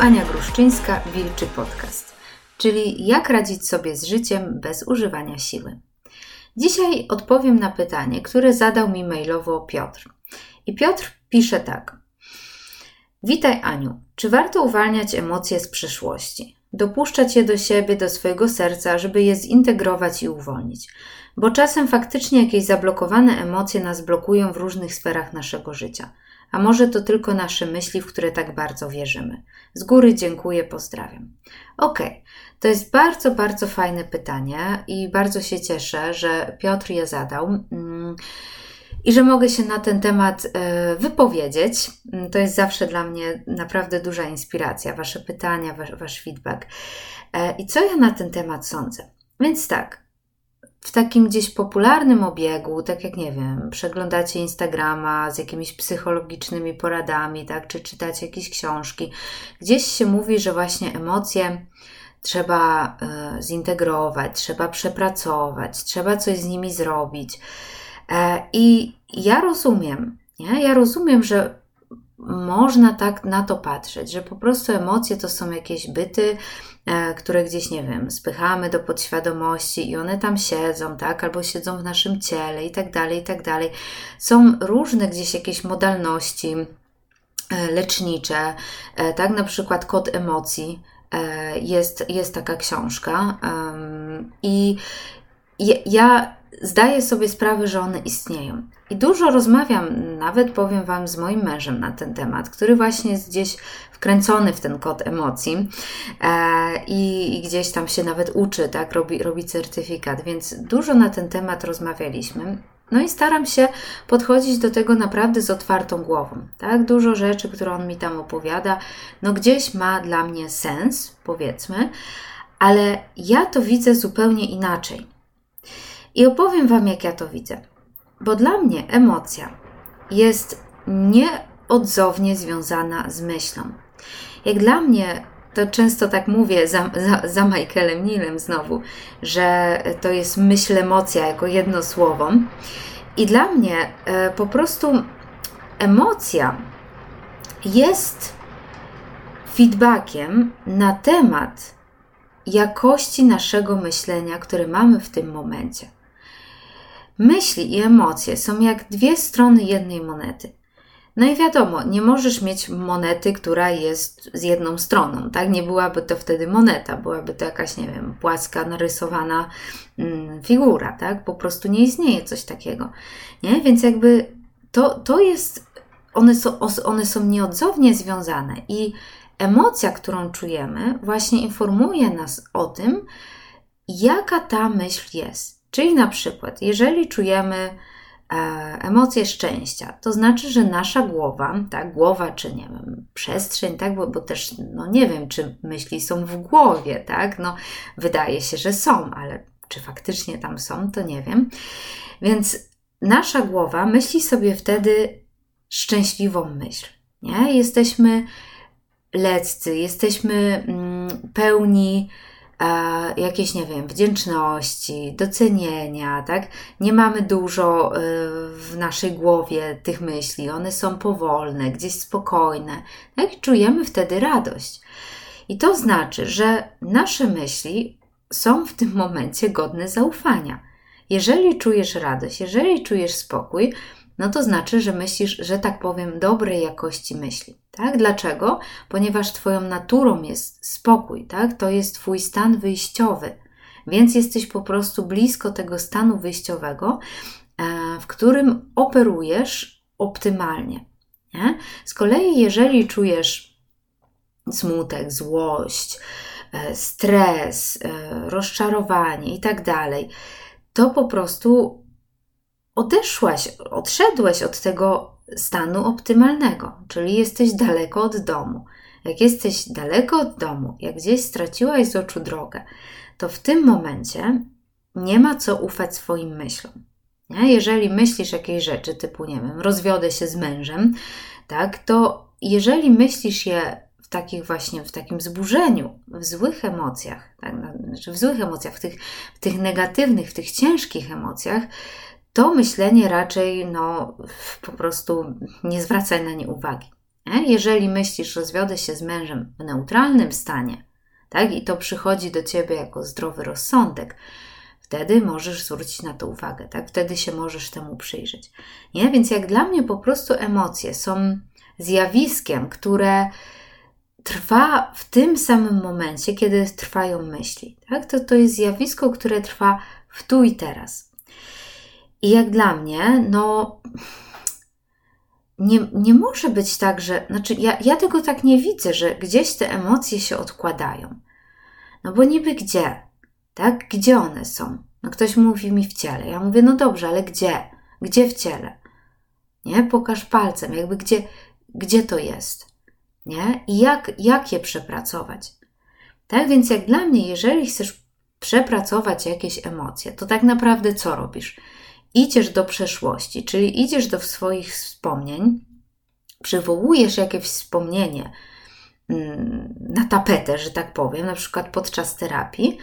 Ania Gruszczyńska, Wilczy Podcast, czyli jak radzić sobie z życiem bez używania siły. Dzisiaj odpowiem na pytanie, które zadał mi mailowo Piotr. I Piotr pisze tak. Witaj Aniu, czy warto uwalniać emocje z przeszłości? Dopuszczać je do siebie, do swojego serca, żeby je zintegrować i uwolnić. Bo czasem faktycznie jakieś zablokowane emocje nas blokują w różnych sferach naszego życia. A może to tylko nasze myśli, w które tak bardzo wierzymy? Z góry dziękuję, pozdrawiam. Okej, to jest bardzo, bardzo fajne pytanie i bardzo się cieszę, że Piotr je zadał. Mm, I że mogę się na ten temat e, wypowiedzieć. Mm, to jest zawsze dla mnie naprawdę duża inspiracja, Wasze pytania, wasz, wasz feedback. E, I co ja na ten temat sądzę? Więc tak, w takim gdzieś popularnym obiegu, tak jak nie wiem, przeglądacie Instagrama z jakimiś psychologicznymi poradami, tak, czy czytacie jakieś książki, gdzieś się mówi, że właśnie emocje trzeba y, zintegrować, trzeba przepracować, trzeba coś z nimi zrobić. E, I ja rozumiem, nie? ja rozumiem, że można tak na to patrzeć, że po prostu emocje to są jakieś byty, które gdzieś, nie wiem, spychamy do podświadomości i one tam siedzą, tak, albo siedzą w naszym ciele i tak dalej, i tak dalej. Są różne gdzieś jakieś modalności e, lecznicze, e, tak, na przykład kod emocji jest, jest taka książka i ja zdaję sobie sprawę, że one istnieją. I dużo rozmawiam, nawet powiem Wam, z moim mężem na ten temat, który właśnie jest gdzieś wkręcony w ten kod emocji e, i, i, gdzieś tam się nawet uczy, tak, robi, robi certyfikat, więc dużo na ten temat rozmawialiśmy. No i staram się podchodzić do tego naprawdę z otwartą głową. Tak? Dużo rzeczy, które on mi tam opowiada, no gdzieś ma dla mnie sens, powiedzmy, ale ja to widzę zupełnie inaczej. I opowiem Wam, jak ja to widzę. Bo dla mnie emocja jest nieodzownie związana z myślą. Jak dla mnie, to często tak mówię za, za, za Michaelem Nilem znowu, że to jest myśl emocja jako jedno słowo. I dla mnie e, po prostu emocja jest feedbackiem na temat jakości naszego myślenia, które mamy w tym momencie. Myśli i emocje są jak dwie strony jednej monety. No i wiadomo, nie możesz mieć monety, która jest z jedną stroną, tak? Nie byłaby to wtedy moneta, byłaby to jakaś, nie wiem, płaska, narysowana mm, figura, tak? Po prostu nie istnieje coś takiego, nie? Więc jakby to, to jest, one są, one są nieodzownie związane i emocja, którą czujemy, właśnie informuje nas o tym, jaka ta myśl jest. Czyli na przykład, jeżeli czujemy e, emocje szczęścia, to znaczy, że nasza głowa, tak, głowa czy nie wiem, przestrzeń, tak, bo, bo też, no nie wiem, czy myśli są w głowie, tak, no wydaje się, że są, ale czy faktycznie tam są, to nie wiem. Więc nasza głowa myśli sobie wtedy szczęśliwą myśl, nie? Jesteśmy leccy, jesteśmy mm, pełni jakieś, nie wiem, wdzięczności, docenienia, tak? Nie mamy dużo y, w naszej głowie tych myśli, one są powolne, gdzieś spokojne, tak? Czujemy wtedy radość. I to znaczy, że nasze myśli są w tym momencie godne zaufania. Jeżeli czujesz radość, jeżeli czujesz spokój, no to znaczy, że myślisz, że tak powiem, dobrej jakości myśli. Tak? Dlaczego? Ponieważ Twoją naturą jest spokój, tak? to jest Twój stan wyjściowy, więc jesteś po prostu blisko tego stanu wyjściowego, e, w którym operujesz optymalnie. Nie? Z kolei, jeżeli czujesz smutek, złość, e, stres, e, rozczarowanie i tak dalej, to po prostu odeszłaś, odszedłeś od tego stanu optymalnego, czyli jesteś daleko od domu. Jak jesteś daleko od domu, jak gdzieś straciłaś z oczu drogę, to w tym momencie nie ma co ufać swoim myślom. Nie? Jeżeli myślisz jakieś rzeczy typu, nie wiem, rozwiodę się z mężem, tak, to jeżeli myślisz je w takich właśnie, w takim zburzeniu, w złych emocjach, tak, znaczy w złych emocjach, w tych, w tych negatywnych, w tych ciężkich emocjach, to myślenie raczej no, po prostu nie zwracaj na nie uwagi. Jeżeli myślisz, rozwiodę się z mężem w neutralnym stanie, tak, i to przychodzi do ciebie jako zdrowy rozsądek, wtedy możesz zwrócić na to uwagę, tak? Wtedy się możesz temu przyjrzeć. Nie? Więc jak dla mnie po prostu emocje są zjawiskiem, które trwa w tym samym momencie, kiedy trwają myśli. Tak? To, to jest zjawisko, które trwa w tu i teraz. I jak dla mnie, no nie, nie może być tak, że. Znaczy, ja, ja tego tak nie widzę, że gdzieś te emocje się odkładają. No bo niby gdzie? Tak? Gdzie one są? No ktoś mówi mi w ciele. Ja mówię, no dobrze, ale gdzie? Gdzie w ciele? Nie? Pokaż palcem, jakby gdzie, gdzie to jest. Nie? I jak, jak je przepracować? Tak więc, jak dla mnie, jeżeli chcesz przepracować jakieś emocje, to tak naprawdę co robisz? Idziesz do przeszłości, czyli idziesz do swoich wspomnień, przywołujesz jakieś wspomnienie mm, na tapetę, że tak powiem, na przykład podczas terapii,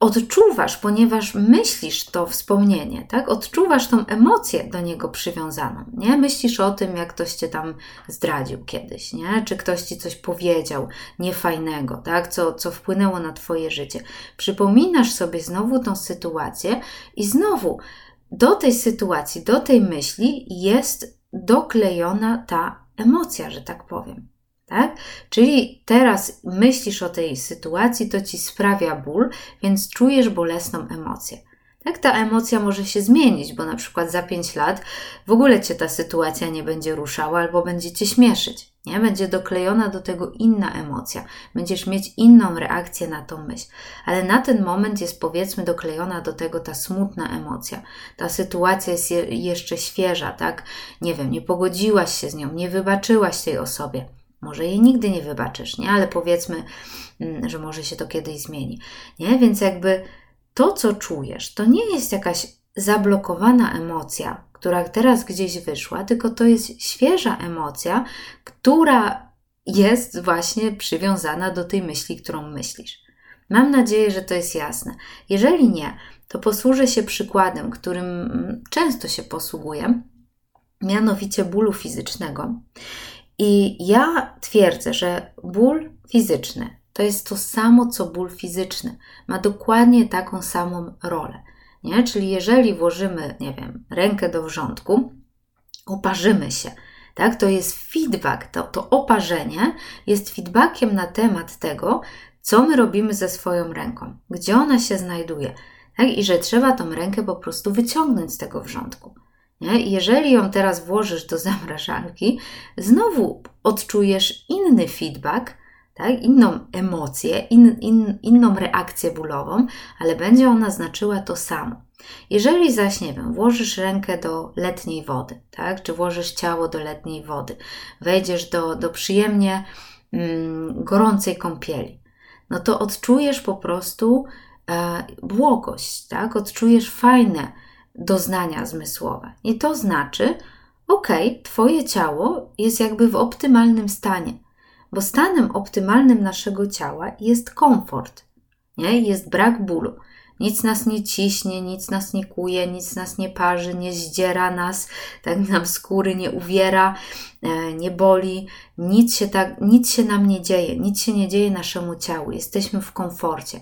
odczuwasz, ponieważ myślisz to wspomnienie, tak? Odczuwasz tą emocję do niego przywiązaną, nie? Myślisz o tym, jak ktoś cię tam zdradził kiedyś, nie? Czy ktoś ci coś powiedział niefajnego, tak? Co, co wpłynęło na twoje życie. Przypominasz sobie znowu tą sytuację i znowu do tej sytuacji, do tej myśli jest doklejona ta emocja, że tak powiem. Tak? Czyli teraz myślisz o tej sytuacji, to ci sprawia ból, więc czujesz bolesną emocję. Tak, ta emocja może się zmienić, bo na przykład za 5 lat w ogóle cię ta sytuacja nie będzie ruszała albo będzie cię śmieszyć. Nie? Będzie doklejona do tego inna emocja. Będziesz mieć inną reakcję na tą myśl. Ale na ten moment jest powiedzmy doklejona do tego ta smutna emocja. Ta sytuacja jest je, jeszcze świeża, tak? Nie wiem, nie pogodziłaś się z nią, nie wybaczyłaś tej osobie. Może jej nigdy nie wybaczysz, nie? Ale powiedzmy, mm, że może się to kiedyś zmieni. Nie? Więc jakby to, co czujesz, to nie jest jakaś zablokowana emocja, która teraz gdzieś wyszła, tylko to jest świeża emocja, która jest właśnie przywiązana do tej myśli, którą myślisz. Mam nadzieję, że to jest jasne. Jeżeli nie, to posłużę się przykładem, którym często się posługuję, mianowicie bólu fizycznego. I ja twierdzę, że ból fizyczny to jest to samo, co ból fizyczny. Ma dokładnie taką samą rolę. Nie? Czyli jeżeli włożymy, nie wiem, rękę do wrzątku, oparzymy się, tak? To jest feedback, to, to oparzenie jest feedbackiem na temat tego, co my robimy ze swoją ręką, gdzie ona się znajduje, tak? I że trzeba tą rękę po prostu wyciągnąć z tego wrzątku. Nie? Jeżeli ją teraz włożysz do zamrażarki, znowu odczujesz inny feedback, tak? inną emocję, in, in, inną reakcję bólową, ale będzie ona znaczyła to samo. Jeżeli zaś, nie wiem, włożysz rękę do letniej wody, tak? czy włożysz ciało do letniej wody, wejdziesz do, do przyjemnie mm, gorącej kąpieli, no to odczujesz po prostu e, błogość, tak? odczujesz fajne doznania zmysłowe. I to znaczy, ok, Twoje ciało jest jakby w optymalnym stanie bo stanem optymalnym naszego ciała jest komfort, nie? jest brak bólu. Nic nas nie ciśnie, nic nas nie kuje, nic nas nie parzy, nie zdziera nas, tak nam skóry nie uwiera, e, nie boli, nic się, tak, nic się nam nie dzieje, nic się nie dzieje naszemu ciału, jesteśmy w komforcie.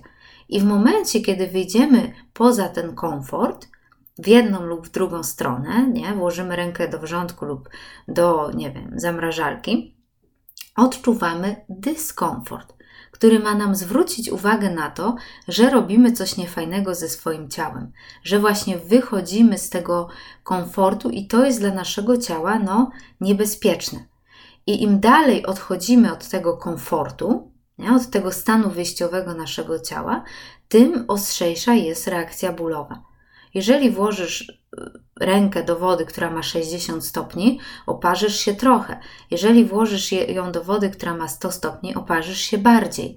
I w momencie, kiedy wyjdziemy poza ten komfort, w jedną lub w drugą stronę, nie, włożymy rękę do wrzątku lub do, nie wiem, zamrażarki, odczuwamy dyskomfort, który ma nam zwrócić uwagę na to, że robimy coś niefajnego ze swoim ciałem, że właśnie wychodzimy z tego komfortu i to jest dla naszego ciała no, niebezpieczne. I im dalej odchodzimy od tego komfortu, nie, od tego stanu wyjściowego naszego ciała, tym ostrzejsza jest reakcja bólowa. Jeżeli włożysz y, rękę do wody, która ma 60 stopni, oparzysz się trochę. Jeżeli włożysz ją do wody, która ma 100 stopni, oparzysz się bardziej.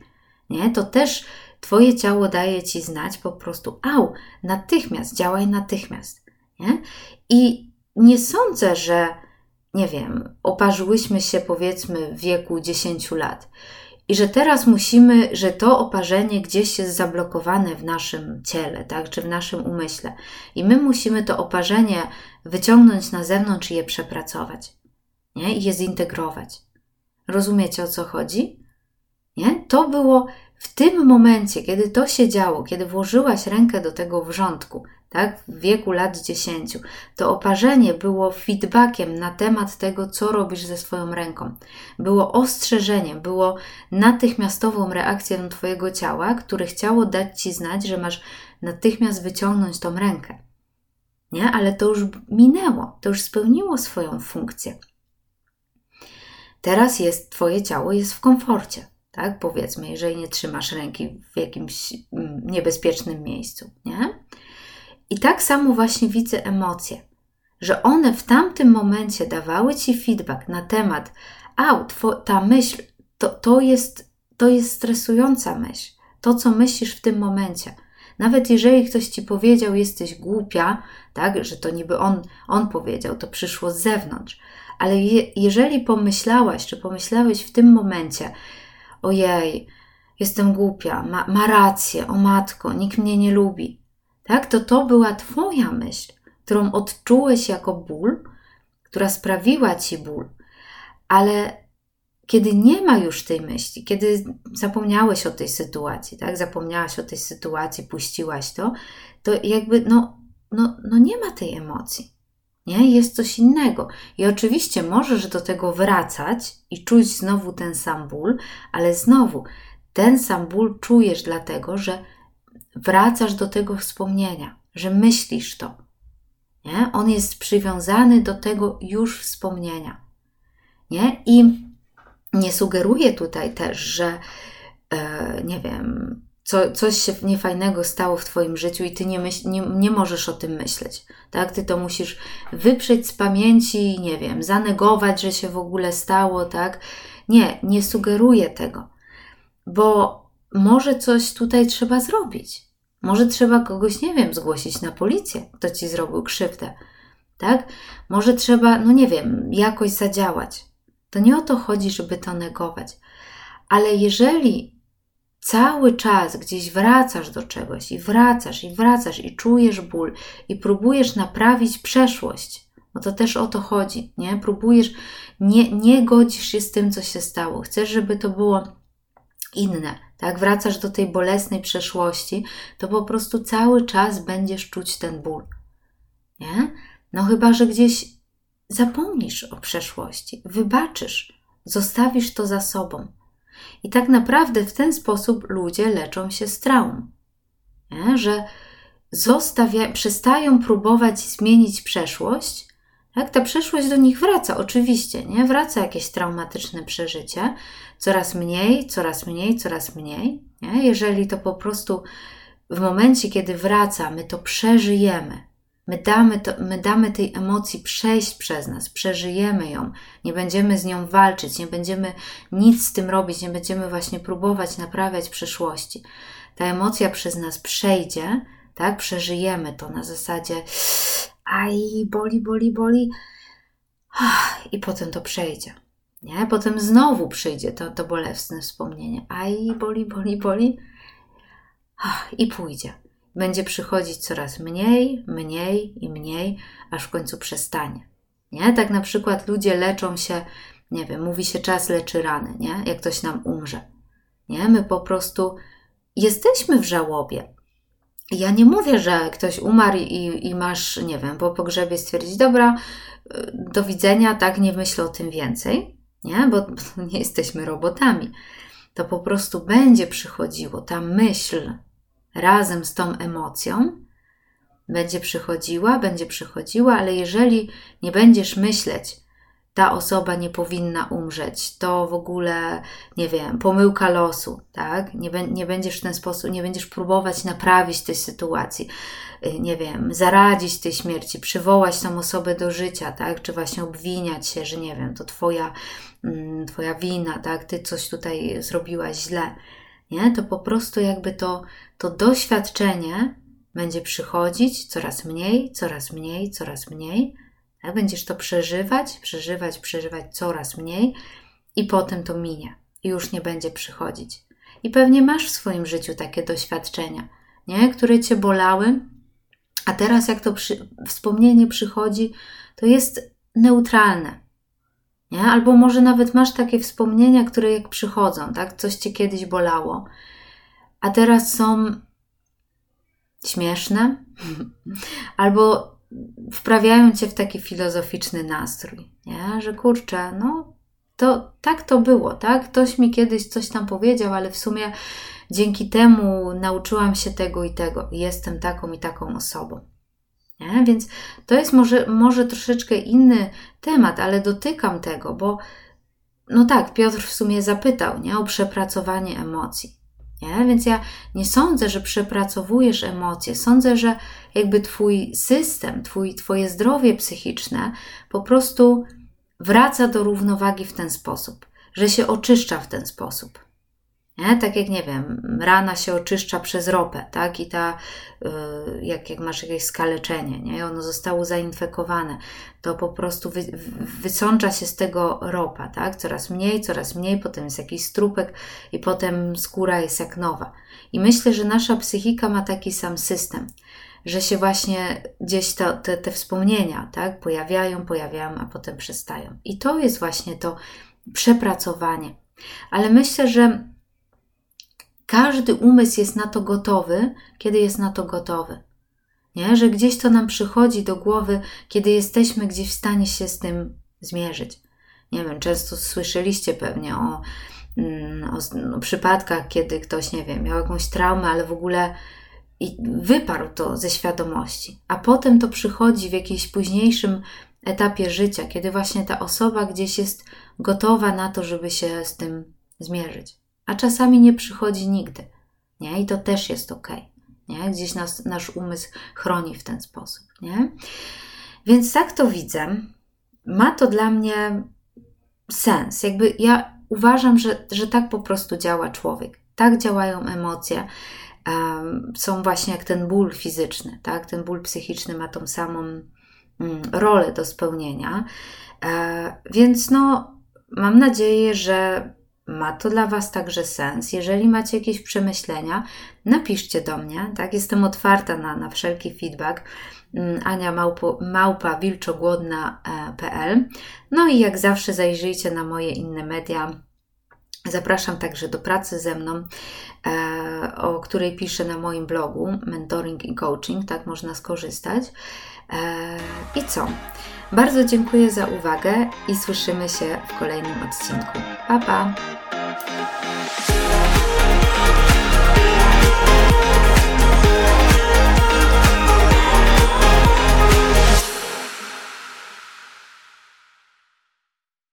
Nie? To też Twoje ciało daje Ci znać po prostu, au, natychmiast, działaj natychmiast. Nie? I nie sądzę, że, nie wiem, oparzyłyśmy się powiedzmy w wieku 10 lat i że teraz musimy, że to oparzenie gdzieś jest zablokowane w naszym ciele, tak, czy w naszym umyśle. I my musimy to oparzenie wyciągnąć na zewnątrz i je przepracować, nie? I je zintegrować. Rozumiecie o co chodzi? Nie? To było w tym momencie, kiedy to się działo, kiedy włożyłaś rękę do tego wrzątku, tak, w wieku lat 10, to oparzenie było feedbackiem na temat tego, co robisz ze swoją ręką. Było ostrzeżeniem, było natychmiastową reakcją Twojego ciała, które chciało dać Ci znać, że masz natychmiast wyciągnąć tą rękę. Nie? Ale to już minęło, to już spełniło swoją funkcję. Teraz jest Twoje ciało jest w komforcie, tak? Powiedzmy, jeżeli nie trzymasz ręki w jakimś mm, niebezpiecznym miejscu, nie? I tak samo właśnie widzę emocje, że one w tamtym momencie dawały ci feedback na temat, a ta myśl to, to, jest, to jest stresująca myśl, to co myślisz w tym momencie. Nawet jeżeli ktoś ci powiedział, jesteś głupia, tak, że to niby on, on powiedział, to przyszło z zewnątrz, ale je, jeżeli pomyślałaś, czy pomyślałeś w tym momencie, ojej, jestem głupia, ma, ma rację, o matko, nikt mnie nie lubi, tak? To to była Twoja myśl, którą odczułeś jako ból, która sprawiła Ci ból, ale kiedy nie ma już tej myśli, kiedy zapomniałeś o tej sytuacji, tak? Zapomniałaś o tej sytuacji, puściłaś to, to jakby no, no, no nie ma tej emocji. Nie? Jest coś innego. I oczywiście możesz do tego wracać i czuć znowu ten sam ból, ale znowu ten sam ból czujesz dlatego, że wracasz do tego wspomnienia, że myślisz to. Nie? On jest przywiązany do tego już wspomnienia. Nie? I nie sugeruję tutaj też, że e, nie wiem, co, coś się niefajnego stało w Twoim życiu i Ty nie, myśl, nie, nie możesz o tym myśleć. Tak? Ty to musisz wyprzeć z pamięci, nie wiem, zanegować, że się w ogóle stało, tak? Nie, nie sugeruję tego, bo może coś tutaj trzeba zrobić. Może trzeba kogoś, nie wiem, zgłosić na policję, kto ci zrobił krzywdę. Tak? Może trzeba, no nie wiem, jakoś zadziałać. To nie o to chodzi, żeby to negować. Ale jeżeli cały czas gdzieś wracasz do czegoś i wracasz i wracasz i czujesz ból i próbujesz naprawić przeszłość, bo to też o to chodzi, nie? Próbujesz, nie, nie godzisz się z tym, co się stało. Chcesz, żeby to było inne, tak? Wracasz do tej bolesnej przeszłości, to po prostu cały czas będziesz czuć ten ból, nie? No chyba, że gdzieś zapomnisz o przeszłości, wybaczysz, zostawisz to za sobą. I tak naprawdę w ten sposób ludzie leczą się z traum, nie? że zostawia, przestają próbować zmienić przeszłość, tak? Ta przeszłość do nich wraca, oczywiście, nie? Wraca jakieś traumatyczne przeżycie, coraz mniej, coraz mniej, coraz mniej. Nie? Jeżeli to po prostu w momencie, kiedy wraca, my to przeżyjemy, my damy, to, my damy tej emocji przejść przez nas, przeżyjemy ją, nie będziemy z nią walczyć, nie będziemy nic z tym robić, nie będziemy właśnie próbować naprawiać przeszłości. Ta emocja przez nas przejdzie, tak? Przeżyjemy to na zasadzie aj, boli, boli, boli i potem to przejdzie. Nie? Potem znowu przyjdzie to, to bolesne wspomnienie. Aj, boli, boli, boli. I pójdzie. Będzie przychodzić coraz mniej, mniej i mniej, aż w końcu przestanie. Nie? Tak na przykład ludzie leczą się, nie wiem, mówi się czas leczy rany, nie? Jak ktoś nam umrze. Nie? My po prostu jesteśmy w żałobie. Ja nie mówię, że ktoś umarł i, i masz, nie wiem, po pogrzebie stwierdzić, dobra, do widzenia, tak, nie myślę o tym więcej nie? Bo nie jesteśmy robotami. To po prostu będzie przychodziło ta myśl razem z tą emocją, będzie przychodziła, będzie przychodziła, ale jeżeli nie będziesz myśleć, ta osoba nie powinna umrzeć, to w ogóle, nie wiem, pomyłka losu, tak? Nie, nie będziesz w ten sposób, nie będziesz próbować naprawić tej sytuacji, y, nie wiem, zaradzić tej śmierci, przywołać tą osobę do życia, tak? Czy właśnie obwiniać się, że nie wiem, to twoja, mm, twoja wina, tak? Ty coś tutaj zrobiłaś źle, nie? To po prostu jakby to, to doświadczenie będzie przychodzić coraz mniej, coraz mniej, coraz mniej, tak? Będziesz to przeżywać, przeżywać, przeżywać coraz mniej i potem to minie i już nie będzie przychodzić. I pewnie masz w swoim życiu takie doświadczenia, nie? które cię bolały, a teraz jak to przy, wspomnienie przychodzi, to jest neutralne. Nie? Albo może nawet masz takie wspomnienia, które jak przychodzą, tak? Coś cię kiedyś bolało, a teraz są śmieszne, albo wprawiają cię w taki filozoficzny nastrój, nie? że kurczę, no to tak to było, tak? Ktoś mi kiedyś coś tam powiedział, ale w sumie dzięki temu nauczyłam się tego i tego. Jestem taką i taką osobą. Nie? Więc to jest może, może troszeczkę inny temat, ale dotykam tego, bo no tak, Piotr w sumie zapytał nie? o przepracowanie emocji. Nie? Więc ja nie sądzę, że przepracowujesz emocje. Sądzę, że jakby twój system, twój, twoje zdrowie psychiczne po prostu wraca do równowagi w ten sposób, że się oczyszcza w ten sposób. Nie? Tak jak, nie wiem, rana się oczyszcza przez ropę, tak? I ta, yy, jak, jak masz jakieś skaleczenie, nie? ono zostało zainfekowane, to po prostu wy, wysącza się z tego ropa, tak? Coraz mniej, coraz mniej, potem jest jakiś strupek i potem skóra jest jak nowa. I myślę, że nasza psychika ma taki sam system, że się właśnie gdzieś to, te, te wspomnienia, tak? Pojawiają, pojawiają, a potem przestają. I to jest właśnie to przepracowanie. Ale myślę, że każdy umysł jest na to gotowy, kiedy jest na to gotowy. Nie? Że gdzieś to nam przychodzi do głowy, kiedy jesteśmy gdzieś w stanie się z tym zmierzyć. Nie wiem, często słyszeliście pewnie o, mm, o no, przypadkach, kiedy ktoś, nie wiem, miał jakąś traumę, ale w ogóle i wyparł to ze świadomości, a potem to przychodzi w jakimś późniejszym etapie życia, kiedy właśnie ta osoba gdzieś jest gotowa na to, żeby się z tym zmierzyć a czasami nie przychodzi nigdy. Nie? I to też jest ok. Nie? Gdzieś nas, nasz umysł chroni w ten sposób. Nie? Więc tak to widzę. Ma to dla mnie sens. Jakby ja uważam, że, że tak po prostu działa człowiek. Tak działają emocje. Um, są właśnie jak ten ból fizyczny, tak? Ten ból psychiczny ma tą samą um, rolę do spełnienia. E, więc no, mam nadzieję, że ma to dla Was także sens. Jeżeli macie jakieś przemyślenia, napiszcie do mnie, tak? Jestem otwarta na, na wszelki feedback. Mm, Ania małpo, małpa wilczogłodna.pl No i jak zawsze zajrzyjcie na moje inne media. Zapraszam także do pracy ze mną, e, o której piszę na moim blogu Mentoring i Coaching, tak można skorzystać. E, I co? Bardzo dziękuję za uwagę i słyszymy się w kolejnym odcinku. Pa pa!